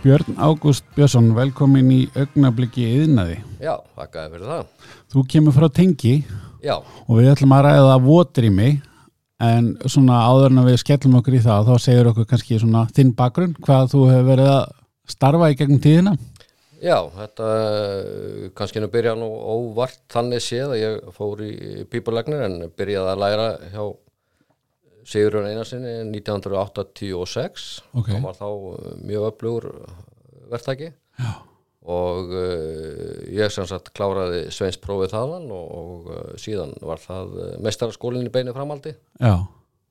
Björn Ágúst Björnsson, velkomin í augnabliki yðnaði. Já, þakkaði fyrir það. Þú kemur frá Tengi Já, og við ætlum að ræða votrými en svona áður en við skellum okkur í það þá segir okkur kannski svona þinn bakgrunn hvað þú hefur verið að starfa í gegnum tíðina. já, þetta kannski nú byrja nú óvart þannig séð að ég fór í pípulegnir en byrjaði að læra hjá Sigurjón Einarsinni 1986 Ok. hann var þá eh, mjög öflugur verktaki Já. og uh, ég sem sagt kláraði sveinsprófið þaðan og, og uh, síðan var það mestaraskólinn í beinu framaldi Já,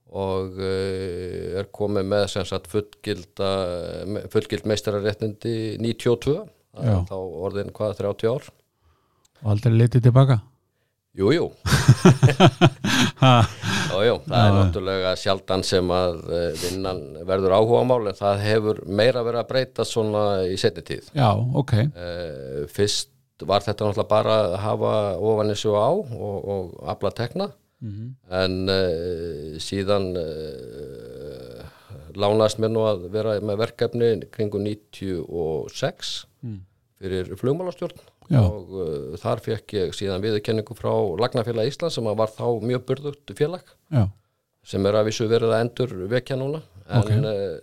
og uh, er komið með sem sagt fullgild meistararéttindi 92 það Já. er þá orðin hvað 30 ár og aldrei litið tilbaka. Jú, jú, Ha, jú, jú, það er náttúrulega sjaldan sem að uh, vinnan verður áhugamál en það hefur meira verið að breyta svona í setni tíð. Já, ok. uh, Fyrst var þetta náttúrulega bara að hafa ofan þessu á og, og afla tekna. En uh, síðan uh, lánast mér nú að vera með verkefni kringum 96 fyrir flugmálastjórn Já. og uh, þar fekk ég síðan viðurkenningu frá Lagnafélag Íslands sem var þá mjög burðugt félag Já, sem er að vissu verið að endur vekja núna en Ok. uh,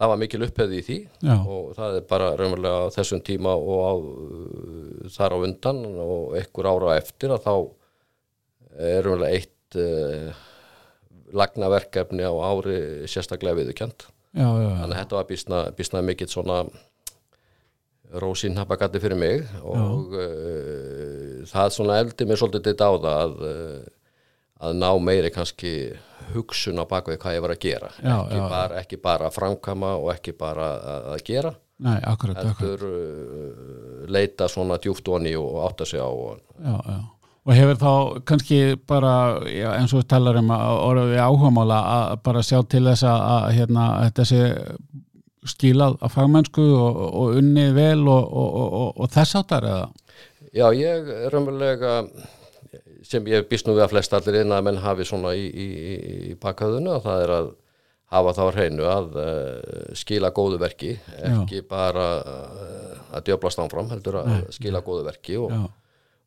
það var mikil upphefði í því Já. og það er bara raunverulega á þessum tíma og á, uh, þar á undan og einhver ára eftir að þá er raunverulega eitt uh, lagnaverkefni á ári sérstaklega viðurkjönd já, já, já. þannig að þetta var býsna mikill svona rósin hapagatti fyrir mig og uh, það svona eldi mér svolítið þetta á það að, uh, að ná meiri kannski hugsun á bakveg hvað ég var að gera Já, ekki, já. Bara, ekki bara að framkama og ekki bara að, að gera Nei, akkurat, akkurat. heldur uh, leita svona djúft onni og átta sig á og, Já, já. Og hefur þá kannski bara, já, eins og við talar um að orðið áhugamála að bara sjá til þess að hérna, þetta sé skilað að fagmennsku og, og unnið vel og, og, og, og, og þess áttar eða? Já, ég raunverulega sem ég býst nú við að flest allir inn að menn hafi svona í, í, í bakhauðinu að það er að hafa þá hreinu að uh, skila góðu verki ekki bara uh, að djöblast ánfram heldur að skila góðu verki og, Já,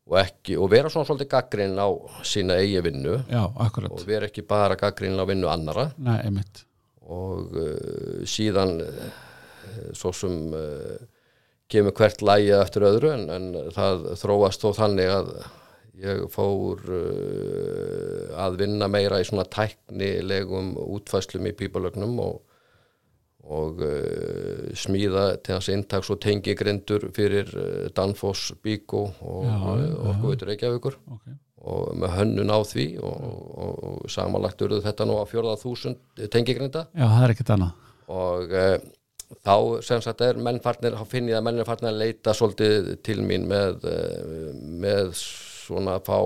og, ekki, og vera svona svolítið gaggrinn á sína eigi vinnu já, og vera ekki bara gaggrinn á vinnu annara Nei, einmitt. Og uh, síðan uh, svo sem uh, kemur hvert lægi eftir öðru en, en það þróast þó þannig að ég fór að vinna meira í svona tæknilegum útfæslum í pípalögnum og, og uh, smíða til hans intaks og tengigrindur fyrir Danfoss, Bíkó og uh, Orkuveitur Reykjavíkur Ok. Og með hönnun á því og, og, og samanlagt urðu þetta nú á 4.000 tengigrinda Já, það er ekkert annað. og uh, þá sem sagt er mennfarnir, þá finn ég að mennir farnir að leita svolítið til mín með, uh, með svona að fá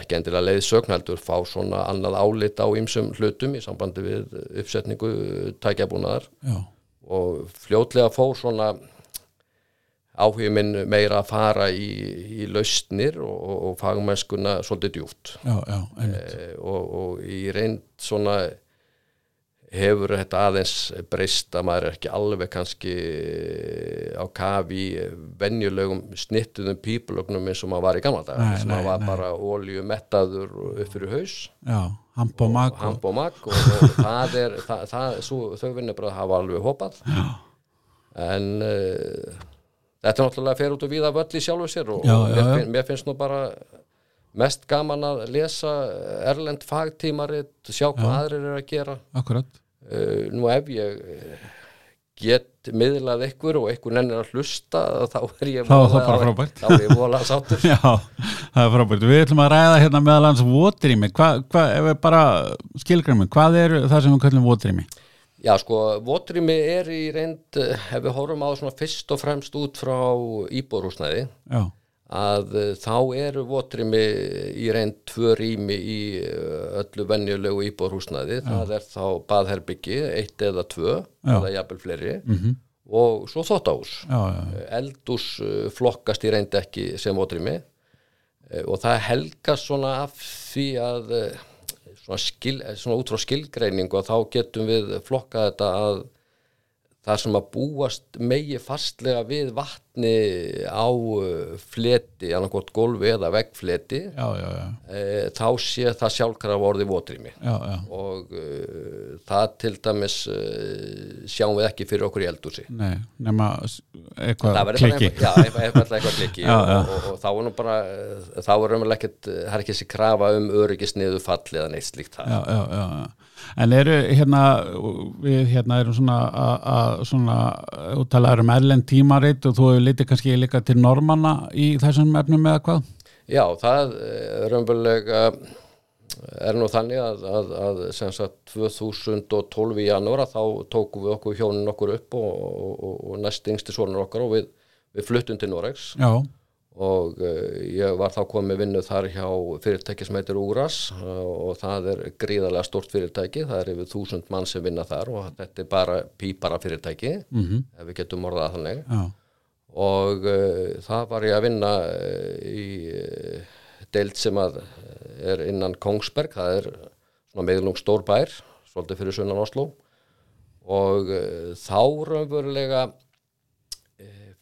ekki endilega leiðsögn heldur fá svona annað álit á ýmsum hlutum í sambandi við uppsetningu tækjabúnaðar. Já, og fljótlega fór svona áhugi minn meira að fara í, í lausnir og, og, fagmennskuna svolítið djúpt já, já. Eh, og, og í reynd svona hefur þetta aðeins breyst að maður er ekki alveg kannski á kafi í venjulegum snittuðum pípulögnum eins og maður var í gamla dag Nei, sem nei, maður var nei. bara olju mettaður upp fyrir haus Já, hamp og mag og, og og, það er það, það, svo, þau vinnubröð hafa alveg hopað Já. en uh, þetta er náttúrulega fer út og víða völl í sjálfu sér og, Já, já, mér, mér finnst nú bara mest gaman að lesa erlend fagtímarit, sjá hvað aðrir eru að gera akkurat. uh, nú ef ég eh, get miðlað ykkur og ykkur nennir að hlusta þá er ég Þá er það voðalega- bara frábært. þá er ég vola sáttur Já, það er frábært. Við ætlum að ræða hérna meðal hans votrými. Hvað, hva, við bara skilgræmum, hvað er það sem við kallum votrými? Já, sko, votrými er í reynd, eh, ef við horfum á svona fyrst og fremst út frá íbúrhúsnæði, Já, að eh, þá eru votrými í reynd tvö rými í eh, öllu venjulegu íbúrhúsnæði, það er þá baðherbyggi, eitt eða tvö, Já. eða jafnvel fleiri, -hmm. og svo já, já, Eldús flokkast í reynd ekki sem votrými. Og það helgast svona af því að svona, skil, svona út frá skilgreiningu að þá getum við flokkað þetta að þar sem að búast megi fastlega við vatni á uh, fleti, annarkort gólfi eða veggfleti já, já, já, e, þá sé það sjálfkrafa orðið votrými. Og uh, það til dæmis uh, sjáum við ekki fyrir okkur í eldúsi Nei, nema eitthvað það klikki já, eitthvað, klikki og, já. og, og, þá er nú bara uh, þá er raunverulega ekkert, það er ekki þessi krafa um öryggisniðu falli eða neitt slíkt það já, já, já, já. En eru hérna, við hérna erum svona að- svona úttalaður um erlend tímarit og þú hefur litið kannski líka til normanna í þessum efnum eða hvað? Já, það eh, raunverulega er nú þannig að, að, að sem sagt 2012 í janúar að þá tókum við okkur hjónin okkur upp og, og, og næst yngsti sonur okkar og við, við fluttum til Noregs Já, og uh, ég var þá komið vinnu þar hjá fyrirtæki sem heitir Úras uh, og það er gríðarlega stort fyrirtæki, það er yfir þúsund mann sem vinna þar og þetta er bara pípara fyrirtæki, mhm, ef við getum orðað þannig. Já, og uh, það var ég að vinna í deild sem að er innan Kongsberg, það er svona meðlung stór bær, svolítið fyrir sunnan Oslo og uh, þá raunverulega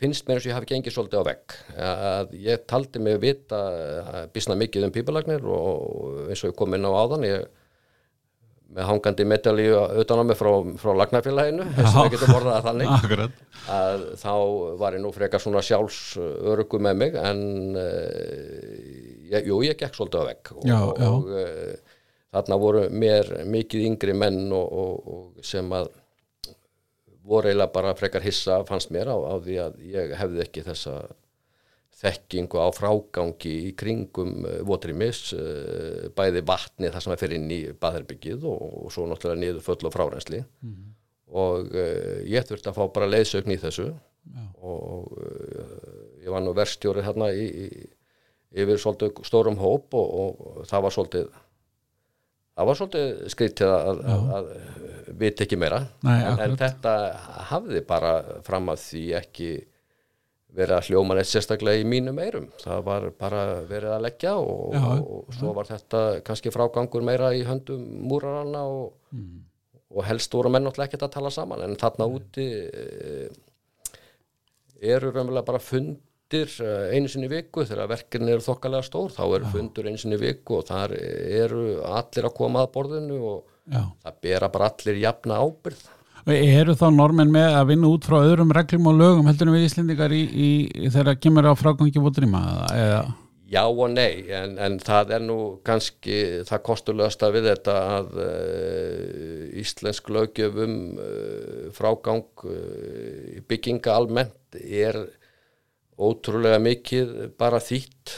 finnst mér eins og ég hafi gengið svolítið á vegg. Að ég taldi mig vita uh, býsna mikið um pípalagnir og eins og ég kom inn á áðan ég með hangandi medalíu utan á mig frá, frá lagnarfélaginu þess að við getum orðað það þannig. Akkurat. Að þá var ég nú frekar svona sjálfsörugu með mig en uh, ég, jú, ég gekk svolítið á vegg. Og, Já, já. og uh, þarna voru mér mikið yngri menn og, og, og sem að voru eiginlega bara frekar hissa fannst mér á, á því að ég hefði ekki þessa þekkingu á frágangi í kringum votrimis, uh, bæði vatni þar sem er fyrir inn í baðherbyggið og, og svo náttúrulega niður föll og frárensli og uh, ég þurfti að fá bara leiðsögn í þessu. Já. og uh, ég var nú verstjóri hérna í, í, yfir svolítið stórum hóp og, og það var svolítið það var svolítið skrítið að, að, að vita ekki meira. Nei, en, en þetta hafði bara fram að því ekki verið að hljóma neitt sérstaklega í mínum eirum það var bara verið að leggja og, Já, og svo var þetta kannski frágangur meira í höndum múraranna og, Mm. og helst voru menn náttúrulega ekkert að tala saman. En þarna úti e, eru raunverulega bara fundir eh, einu sinni viku. Þegar verkin eru þokkalega stór þá eru fundur einu sinni viku og þar eru allir að koma að borðinu og Já. það bera bara allir jafna ábyrð Og eru þá normenn með að vinna út frá öðrum reglum og lögum heldur en við Íslendingar í, í, í þegar kemur á frágangi votrýma eða, Já og nei, en, en það er nú kannski það kostulegasta við þetta að uh, íslensk löggjöf um uh, frágang uh, bygginga almennt er ótrúlega mikið bara þýtt,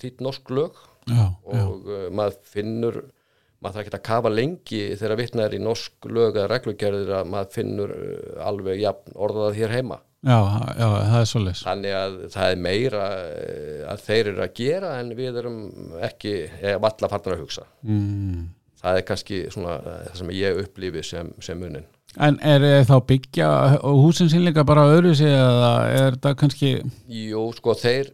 þýtt norsk lög. Já, og maður finnur, maður þarf ekki að kafa lengi þegar vitna er í norsk lög eða reglugerðir að maður finnur uh, alveg jafn orðað hér heima. já, já, það er svoleiðis Þannig að það er meira eh, að þeir eru að gera en við erum ekki, valla farnar að hugsa. mm. Það er kannski svona eh, það sem ég upplifi sem, sem munin. En er þá byggja húsin sín líka bara öðru sig eða er það kannski Jú, sko, þeir,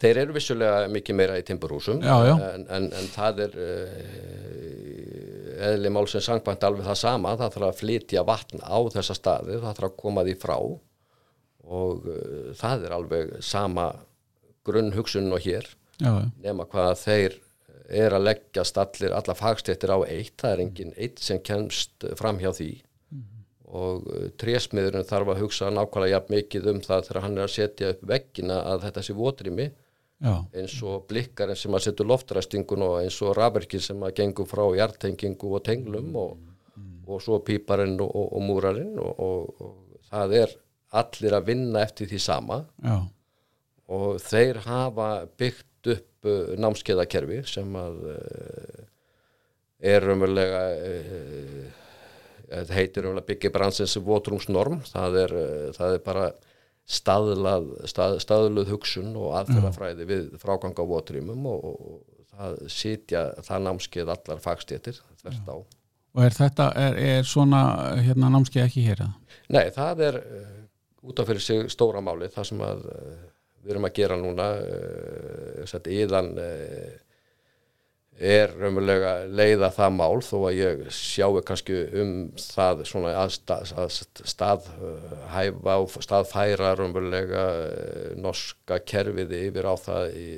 þeir eru vissulega mikið meira í timburhúsum Já, já. En, en, en það er uh, eðli málsins sangvænt alveg það sama. Það þarf að flytja vatn á þessa staði, það þarf að koma því frá og uh, það er alveg sama grunn hugsun og hér. já, nema hvað þeir er að leggjast allir, alla fagstéttir á eitt, það er engin eitt sem kemst fram hjá því og uh, trésmiðurinn þarf að hugsa nákvæmlega jafn mikið um það þegar hann er að setja upp veggina að þetta sé votrými já, eins og blikkarinn sem að setja loftræstingun og eins og rafverkin sem að gengur frá hjartengingu og tenglum og, og svo píparinn og, og, og múrarinn og, og, og það er allir að vinna eftir því sama. Já, og þeir hafa byggt upp uh, námskeiðakerfi sem að uh, er raunverulega uh, þetta heitir raunverulega byggja bransins votrumsnorm það er, uh, það er bara staðlað, stað, staðluð hugsun og aðferðafræði við frágang á votrýmum og, og það sitja það námskeið allar fagstéttir þvert á. og er þetta er, er svona hérna námskeið ekki hér? Nei, það er uh, út af fyrir sig stóra máli það sem að uh, við erum að gera núna uh, íðan uh, er raunverulega leiða það mál þó að ég sjáu kannski um það svona að, stað, að staðhæfa og staðfæra raunverulega eh, norska kerfið yfir á það í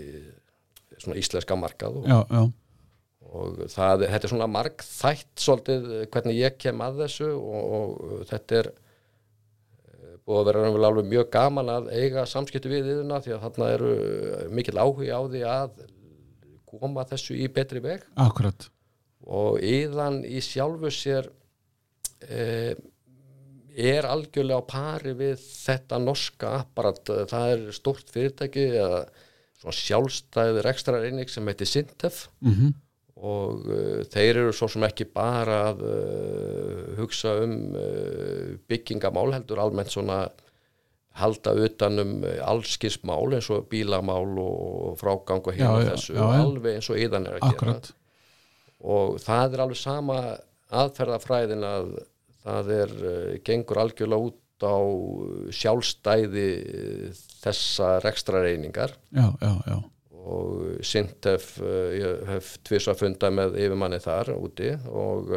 svona íslenska markað og, já, já, og það, þetta er svona margþætt svolítið hvernig ég kem að þessu og, og þetta er búið að vera raunverulega alveg mjög gaman að eiga samskipti við yðurna því að þarna eru mikil áhuga á því að koma þessu í betri veg. Akkurat. Og yðan í sjálfu sér e, er algjörlega á pari við þetta norska apparat. Það er stórt fyrirtæki eða sjálfstæður ekstra reyning sem heitir Sintef. Mm og uh, þeir eru svo sem ekki bara að uh, hugsa um uh, byggingamál heldur almennt svona halda utanum allskismál eins og bílamál og frágang og hérna þessu já, alveg eins og yðan er að akkurat, gera og það er alveg sama aðferðafræðin að það er, uh, gengur algjörlega út á sjálfstæði uh, þessa rekstra reyningar já, já, já. Og Sintef, ég hef tvís að funda með yfirmanni þar úti og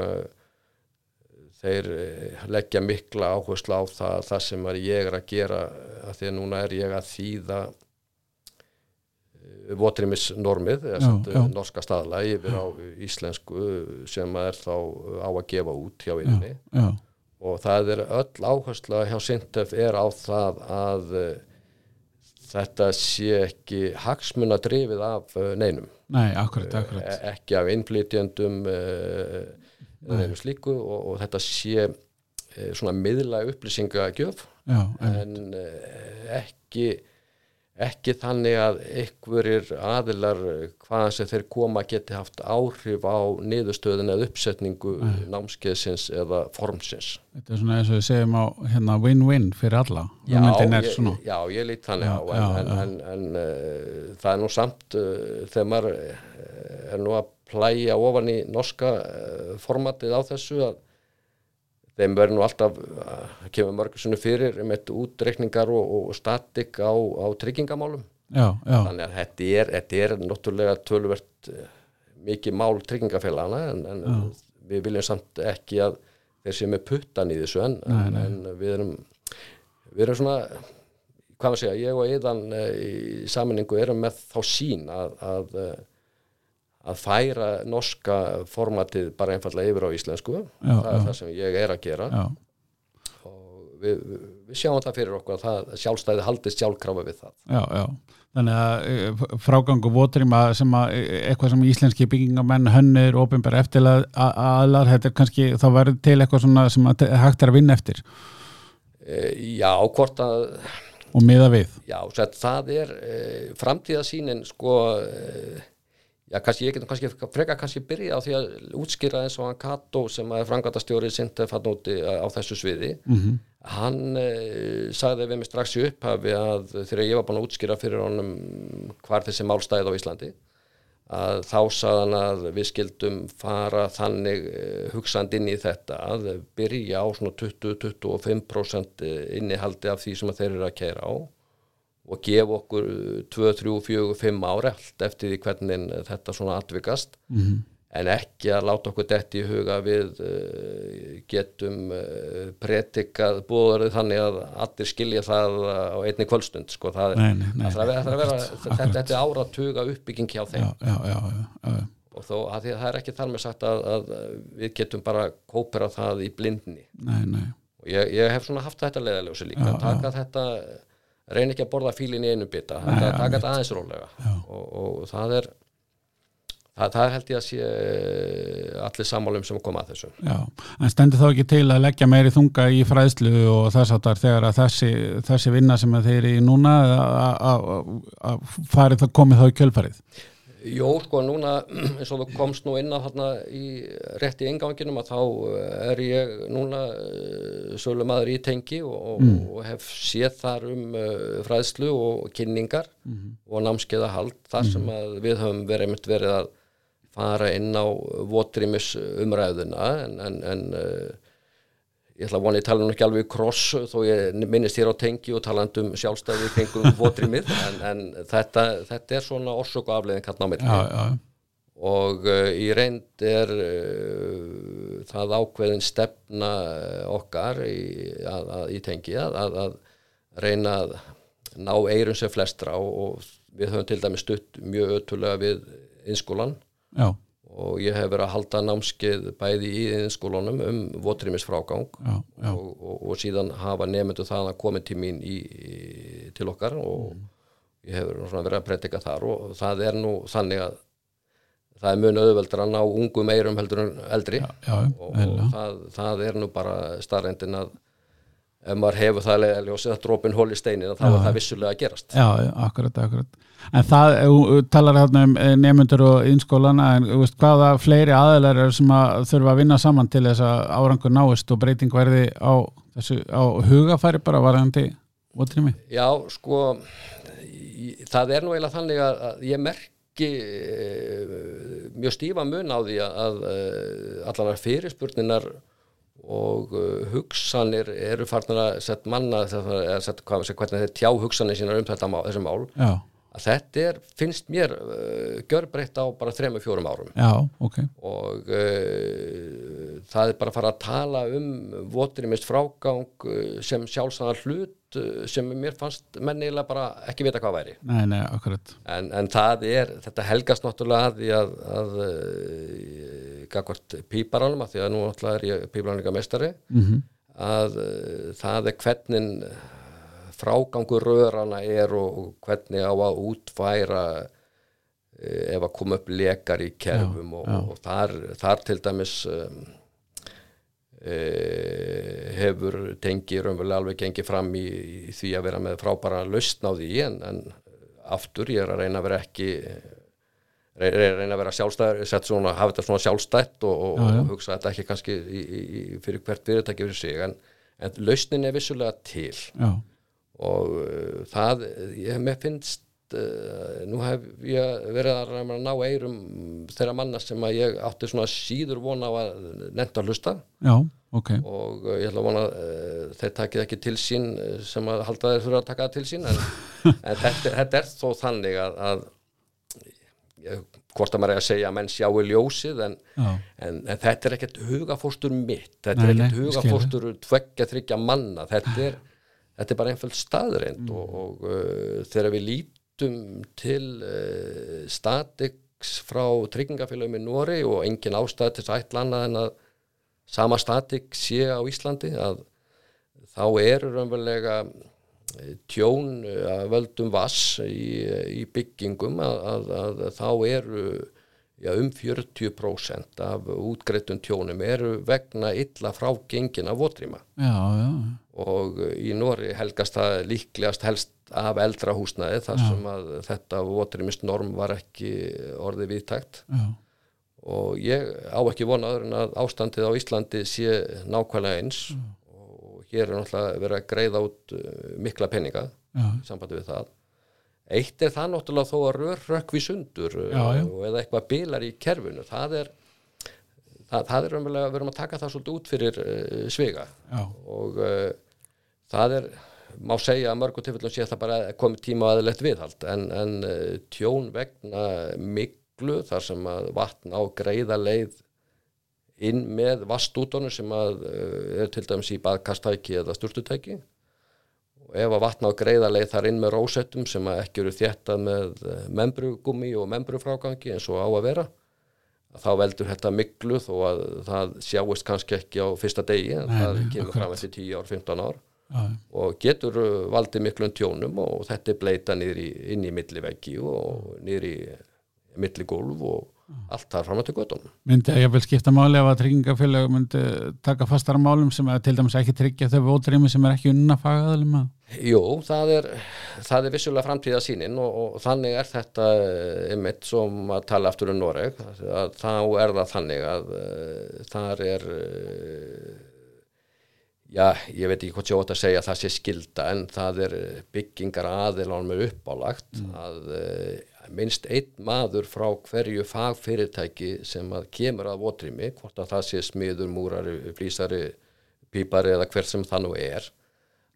þeir uh, leggja mikla áherslu á það, það sem ég er að gera að því að núna er ég að þýða votrimisnormið, Já, eða já. norska staðla yfir á íslensku sem er þá á að gefa út hjá yfirni já, og það er öll áhersla hjá Sintef er á það að þetta sé ekki hagsmuna drifið af neinum. Nei, akkurat, akkurat. E ekki af innflytjendum uh, eða slíku og, og þetta sé uh, svona miðla upplýsingagjöf já, en, uh, ekki ekki þannig að einhverjir aðilar uh, hvaðan sem þeir koma geti haft áhrif á niðurstöðin eða uppsetningu námskeiðsins eða formsins. Þetta er svona eins og við segjum á hérna win-win fyrir alla. Er ég, já, ég lít þannig Já, á en, já, en, já. en, en uh, það er nú samt uh, þegar maður uh, er nú að plæja ofan í norska uh, formatið á þessu að þeim verður nú alltaf uh, kemur mörgur sunni fyrir um eitt útreikningar og, og statik á, á tryggingamálum. Já, já, þannig að þetta er, þetta er náttúrulega töluvert uh, mikið mál tryggingafélagana en, en við viljum samt ekki að þeir séu með puttan í þessu en, Nei, nei. en við erum við erum svona hvað maður segja, ég og Eðan í saminningu erum með þá sín að, að eh, að færa norska formatið bara einfallega yfir á íslensku. Það er já. það sem ég er að gera. Já, og við, við, við sjáum það fyrir okkur að það sjálfstæði haldist sjálfkrafa við það. Já, já. Þannig að eh, frágangu votrýma sem að eh, eitthvað sem íslenski byggingamenn hönnir, ofinbæra eftirlega aðlar, þetta er kannski, þá verður til eitthvað svona sem hægt er að vinna eftir. E, Já, hvort að og miða við. Já, það er e, framtíðasýnin sko e, já, kannski, ég getum kannski freka kannski byrja á því að útskýra eins og hann Kato sem er frangatastjóri Sintef hann úti á þessu sviði. Mm hann e, sagði við mig strax í upphafi að þegar ég var búin að útskýra fyrir honum hvar þessi mál stæði á Íslandi að þá sagði hann að við skildum fara þannig eh, hugsandi inn í þetta að byrja á svona 20-25% innihaldi af því sem þeir eru að kæra á og gefa okkur 2, 3, 4, 5 ára allt eftir því hvernig þetta svona atvikast. -hmm. en ekki að láta okkur detti í huga við uh, getum uh, pretikað búðarið þannig að allir skilja það á einni kvöldstund sko, það, Nei, nei, nei, það vera, vera akkurat, þetta, þetta er áratuga uppbygging hjá þeim. Já, já, já, og þó að því að það er ekki þar með sagt að, að við getum bara kópera það í blindni. Nei, nei. Og ég, ég hef svona haft þetta leiðaljósi líka að taka þetta, reyna ekki að borða fílin í einu bita, þetta, já, taka þetta aðeins rólega. Og, og það er það, það held ég að sé allir sammálum sem koma að þessu. Já, en stendur þá ekki til að leggja meiri þunga í fræðslu og þess áttar þegar að þessi, þessi vinna sem að þeir eru í núna að- að að það komið þá í kjölfarið Jó, sko, núna eins og þú komst nú inn á þarna í rétt í enganginum að þá eh, er ég núna uh, sölu maður í tengi og, og, og hef séð þar um uh, fræðslu og kynningar og námskeiða hald þar sem að við höfum verið, einmitt verið að fara inn á votrimis umræðuna en, en, en ég ætla að vona ég tala nú ekki alveg kross þó ég minnist hér á tengi og talandi um sjálfstæði kringum votrimið en, en þetta, þetta er svona orsök og afleiðing hérna á já, og uh, í reynd er uh, það ákveðin stefna okkar í, að, að, í tengi að, að, að reyna að ná eirum sem flestra og, og við höfum til dæmi stutt mjög ötulega við innskólan já, og ég hef verið að halda námskeið bæði í innskólanum um votrýmisfrágang og, og, og síðan hafa nefndu það að koma til mín í, í, til okkar og ég hef verið að predika þar og það er nú þannig að það er mun auðveldur að ná ungum eirum heldur en eldri. Já, já, og, og það, það er nú bara starrendin að ef maður hefur það ljósið að dropin hóli steinin þá er það vissulega að gerast. Já, akkurat, akkurat. En það, talar hérna um nefndur og innskólana, en veist, hvaða fleiri aðeinar er sem að þurfa að vinna saman til þess að árangur náist og breyting verði á, þessu, á hugafæri bara varðandi votrými? Já, sko það er nú eiginlega þannig að, ég merki eh, mjög stífa mun á því að, að eh, allar fyrirspurninar og hugsanir eru farnar að setja manna að setja, hvernig þeir tjá hugsanir sínar um þetta mál, þessi mál Já, að þetta er, finnst mér uh, gjörbreytt á bara þrema fjórum árum. Já, ok. og uh, það er bara að fara að tala um voturimist frágang uh, sem sjálfsagðan hlut uh, sem mér fannst mennilega bara ekki vita hvað væri. Nei, nei, en, en það er, þetta helgast náttúrulega að því að, að uh, gagvart píparanum að því að nú náttúrulega er ég píparanningamestari Mm að uh, það er hvernig frágangur rörana er og, og hvernig á að útfæra uh, ef að koma upp lekar í kerfum og, og þar, þar til dæmis um, uh, hefur tengi raunverulega alveg gengið fram í, í því að vera með frábæra lausn á því en, en aftur ég er að reyna að vera ekki re- re- reyna að vera svona, hafa þetta svona sjálfstætt og, og, Já, já. hugsa þetta ekki kannski í, í, í- fyrir hvert fyrirtæki fyrir sig en, en lausnin er vissulega til. Já, og uh, það, ég mér finnst uh, nú hef ég verið að ná eirum þeirra manna sem að ég átti svona síður vona að nefnt að hlusta. Já, ok. og uh, ég ætla að vona að þeir takið ekki til sín sem að halda þeir þurfa að taka til sín en, en þetta, þetta er þó þannig að, að ég, hvort að maður er að segja að menn sjáu ljósið en, en, en þetta er ekkert hugafóstur mitt þetta er ekkert hugafóstur tveggja þryggja manna þetta er, þetta er bara einföld staðreind Mm. og, og uh, þegar við lítum til uh, statiks frá tryggingafélagum í Nóri og engin ástæð til þess að ætla annað en að sama statik sé á Íslandi að þá eru raunverulega eh, tjón að völdum vass í, í byggingum að, að, að þá eru já, um 40% af útgreitum tjónum eru vegna illa frá gengin af votrýma. Já, já, og í Nóri helgast það líklegast helst af eldra húsnæði þar sem að þetta votrýmist norm var ekki orðið viðtækt já, og ég á ekki vona öðru en að ástandið á Íslandi sé nákvæmlega eins. Og hér er náttúrulega verið að greiða út uh, mikla peninga já, í sambandi við það eitt er það náttúrulega þó að rör rökkvi sundur uh, Já, já. og eða eitthvað bilar í kerfinu. Það er það, það er umverulega, við erum að taka það svolítið út fyrir uh, sviga. Já, og uh, það er má segja að mörgum tilfellum sé það bara komið tíma að aðeinslegt viðhald en, en uh, tjón vegna miklu þar sem að vatn á greiða leið inn með vastútonum sem að uh, er til dæmis í baðkastæki eða sturtutæki og ef að vatn á greiða leið þar inn með rósettum sem ekki eru þéttað með uh, membrugummi og membrufrágangi eins og á að vera þá veldur þetta miklu þó að það sjáist kannski ekki á fyrsta degi en Nei, það kemur akkurat. fram eftir 10 ár, 15 ár já, og getur uh, valdið miklum tjónum og þetta er bleita í, inn í milliveggi og niður í milligólf og allt þar fram að til göttunum. myndi að ég vil skipta máli ef að tryggingafélag myndi taka fastara málum sem að til dæmis ekki tryggja þau votrými sem er ekki unna fagaðalum að Jú, það er, það er vissulega framtíða sínin og, og þannig er þetta eh, einmitt som að tala aftur um Noreg. Að þá er það þannig að uh, þar er uh, já, ég veit ekki hvort ég ótt að segja að það sé skilda en það er byggingar aðilánum uppálagt að uh, minnst einn maður frá hverju fagfyrirtæki sem að kemur að votrými, hvort að það sé smiður, múrari, flýsari, pípari eða hver sem það nú er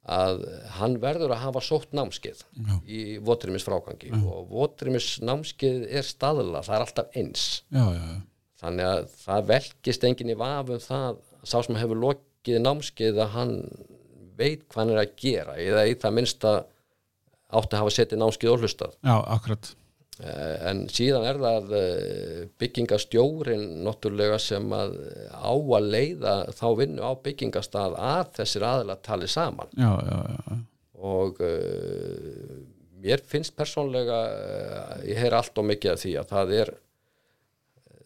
að hann verður að hafa sótt námskeið Já. í votrimis frágangi og votrimis námskeið er staðla, það er alltaf eins. Já, já, já, þannig að það velkist enginn í vafum það sá sem hefur lokið námskeið að hann veit hvað hann er að gera eða í það minnsta átti að hafa setið námskeið og hlustað. Já, akkurat en síðan er það eh, byggingastjórin náttúrulega sem að á að leiða þá vinnu á byggingastað að þessir aðila tali saman. Já, já, já, og uh, mér finnst persónlega uh, ég heyr allt og mikið af því að það er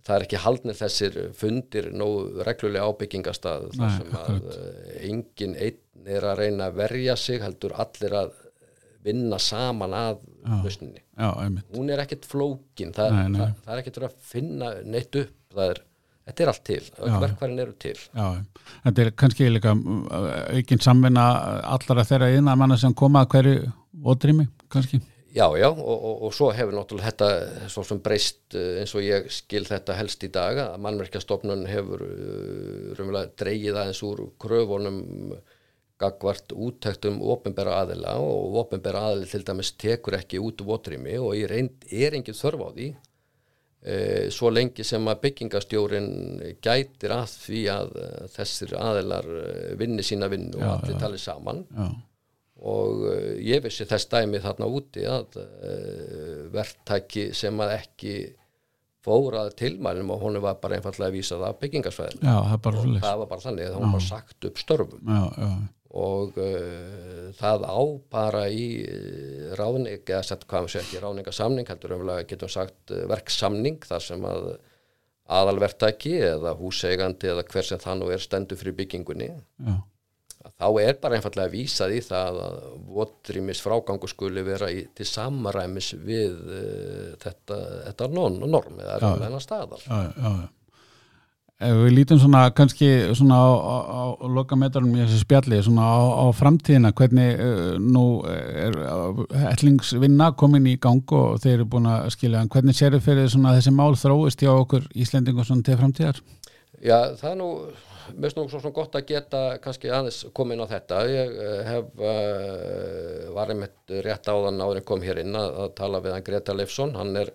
það er ekki haldnir þessir fundir nógu reglulega á byggingastað þar sem að engin einn er að reyna að verja sig heldur allir að vinna saman að lausninni. Hún er ekkert flókin það, Nei, nei. það, það er ekkert að finna neitt upp það er, þetta er allt til, verkværin eru til. Já, þetta er kannski líka mm, aukin samvinna allara þeirra innan manna sem koma að hverju ótrými, kannski. Já, já, og, og, og svo hefur náttúrulega þetta svo sem breyst eh, eins og ég skil þetta helst í dag að mannverkjastofnun hefur uh, raunverulega dreigið aðeins úr kröfunum gagvart úttektum opinbera aðila og opinbera aðili til dæmis tekur ekki út votrými og í reynd er engin þörf á því e, svo lengi sem að byggingastjórin gætir að því að e, þessir aðilar eh, vinni sína vinnu og allir tali saman. Já, og uh, ég vissi þess dæmi þarna úti að uh, verktaki sem að ekki fórað tilmælum og hún var bara einfallega að vísa það bara og það var bara þannig að hún var sagt upp störfum. Já, já, og uh, það á bara í uh, ráðning, eða sett hvað við segja ekki ráðningasamning, heldur umlega getum sagt uh, verksamning þar sem að aðalverktaki eða húseigandi eða hver sem það nú er stendur fyrir byggingunni já, þá er bara einfallega vísað í það að votrýmis frágangu skuli vera í, til samaræmis við uh, þetta, þetta norm eða reyna staðar. já, já, já. Ef við lítum svona kannski svona á, á, á lokametrunum í þessu spjalli svona á, á framtíðina hvernig uh, nú er ætlingsvinna komin í gang og þeir eru búin að skilja en hvernig sér þið fyrir þessi mál þróist hjá okkur Íslendingum til framtíðar? Já, það er nú, finnst nú svo svona gott að geta kannski aðeins komin á þetta. Ég uh, hef, uh, var einmitt rétt áðan áður en kom hér inn að, að tala við hann Greta Leifsson, hann er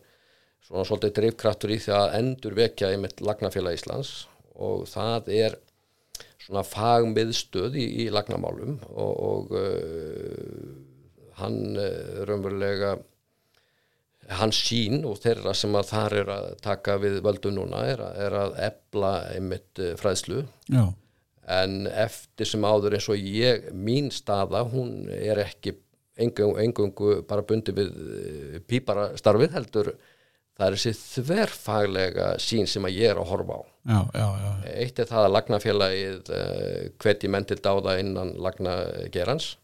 svona svolítið drifkraftur í því að endur vekja einmitt Lagnafélag Íslands og það er svona fagmiðstöð í, í lagnamálum og, og uh, hann uh, raunverulega hans sín og þeirra sem að þar er að taka við völdum núna er er að ebla einmitt uh, fræðslu. Já, en eftir sem áður eins og ég mín staða, hún er ekki engung, engungu bara bundi við uh, pípara starfið heldur það er þessi þverfaglega sín sem að ég er að horfa á. Já, já, já, eitt er það að lagnafélagið uh, hveti menn til dáða innan lagnagerans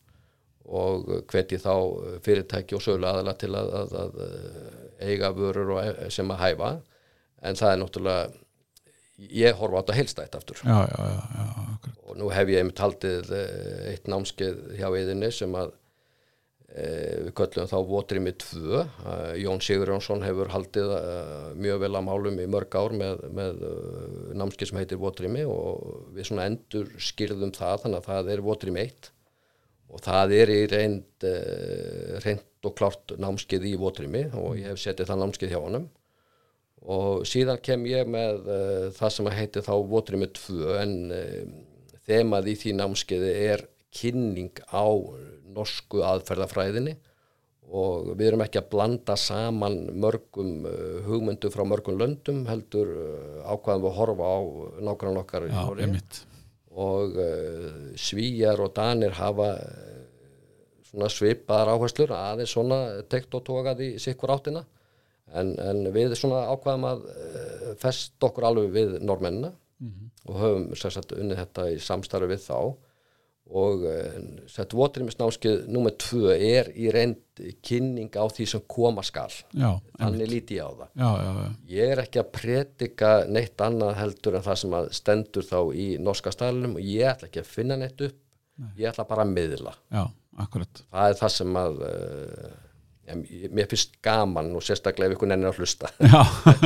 og hveti þá fyrirtæki og sögulega aðala til að, að, að eh, eiga vörur og, e- sem að hæfa. En það er náttúrulega ég horfa á þetta heilstætt aftur. Já, já, já, já, akkurat. og nú hef ég einmitt haldið eh, eitt námskeið hjá yðinni sem að við köllum þá Votrimi 2 e, Jón Sigur Jónsson hefur haldið e, mjög vel að málum í mörg ár með, með námskeið sem heitir Votrimi og við svona endur skýrðum það þannig að það er Votrimi 1 og það er í reynd reynd og klárt námskeið í Votrimi og ég hef setið það námskeið hjá honum. Og síðan kem ég með það sem að heiti þá Votrimi 2 en þemað í því námskeiði er kynning á norsku aðferðafræðinni og við erum ekki að blanda saman mörgum uh, hugmyndum frá mörgum löndum heldur uh, ákvaðum við að horfa á nákvæmlega okkar í einmitt. og uh, svíjar og danir hafa svona svipaðar áherslur aðeins svona tekt og tókað í sikkur áttina. En, en við svona ákvaðum að fest okkur alveg við normennina og höfum sérsagt unnið þetta í samstarfi við þá og uh, sett votrimisnámskið nummer tvö er í reynd kynning á því sem koma skal. Já, þannig líti ég á það. Já, já, já, Ég er ekki að predika neitt annað heldur en það sem að stendur þá í norska staðlunum og ég ætla ekki að finna neitt upp, ég ætla bara að miðla. Það er það sem að uh, mér finnst gaman og sérstaklega ef ykkur nennir að hlusta Já,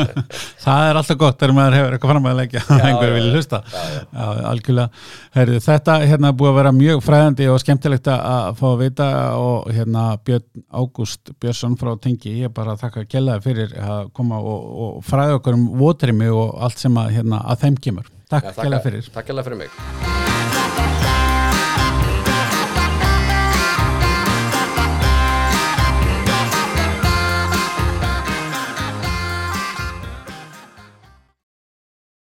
það er alltaf gott þegar maður hefur eitthvað fram að leggja að einhverju vilja hlusta já, já. Já, algjörlega. Herri, þetta hérna búið að vera mjög fræðandi og skemmtilegt að fá að vita og hérna Björn Ágúst Björnsson frá Tengi, ég er bara að þakka kellaði fyrir að koma og, og fræða okkur um votrimi og allt sem að, hérna, að þeim kemur. Takk kellaði fyrir. Takk hérlega fyrir mig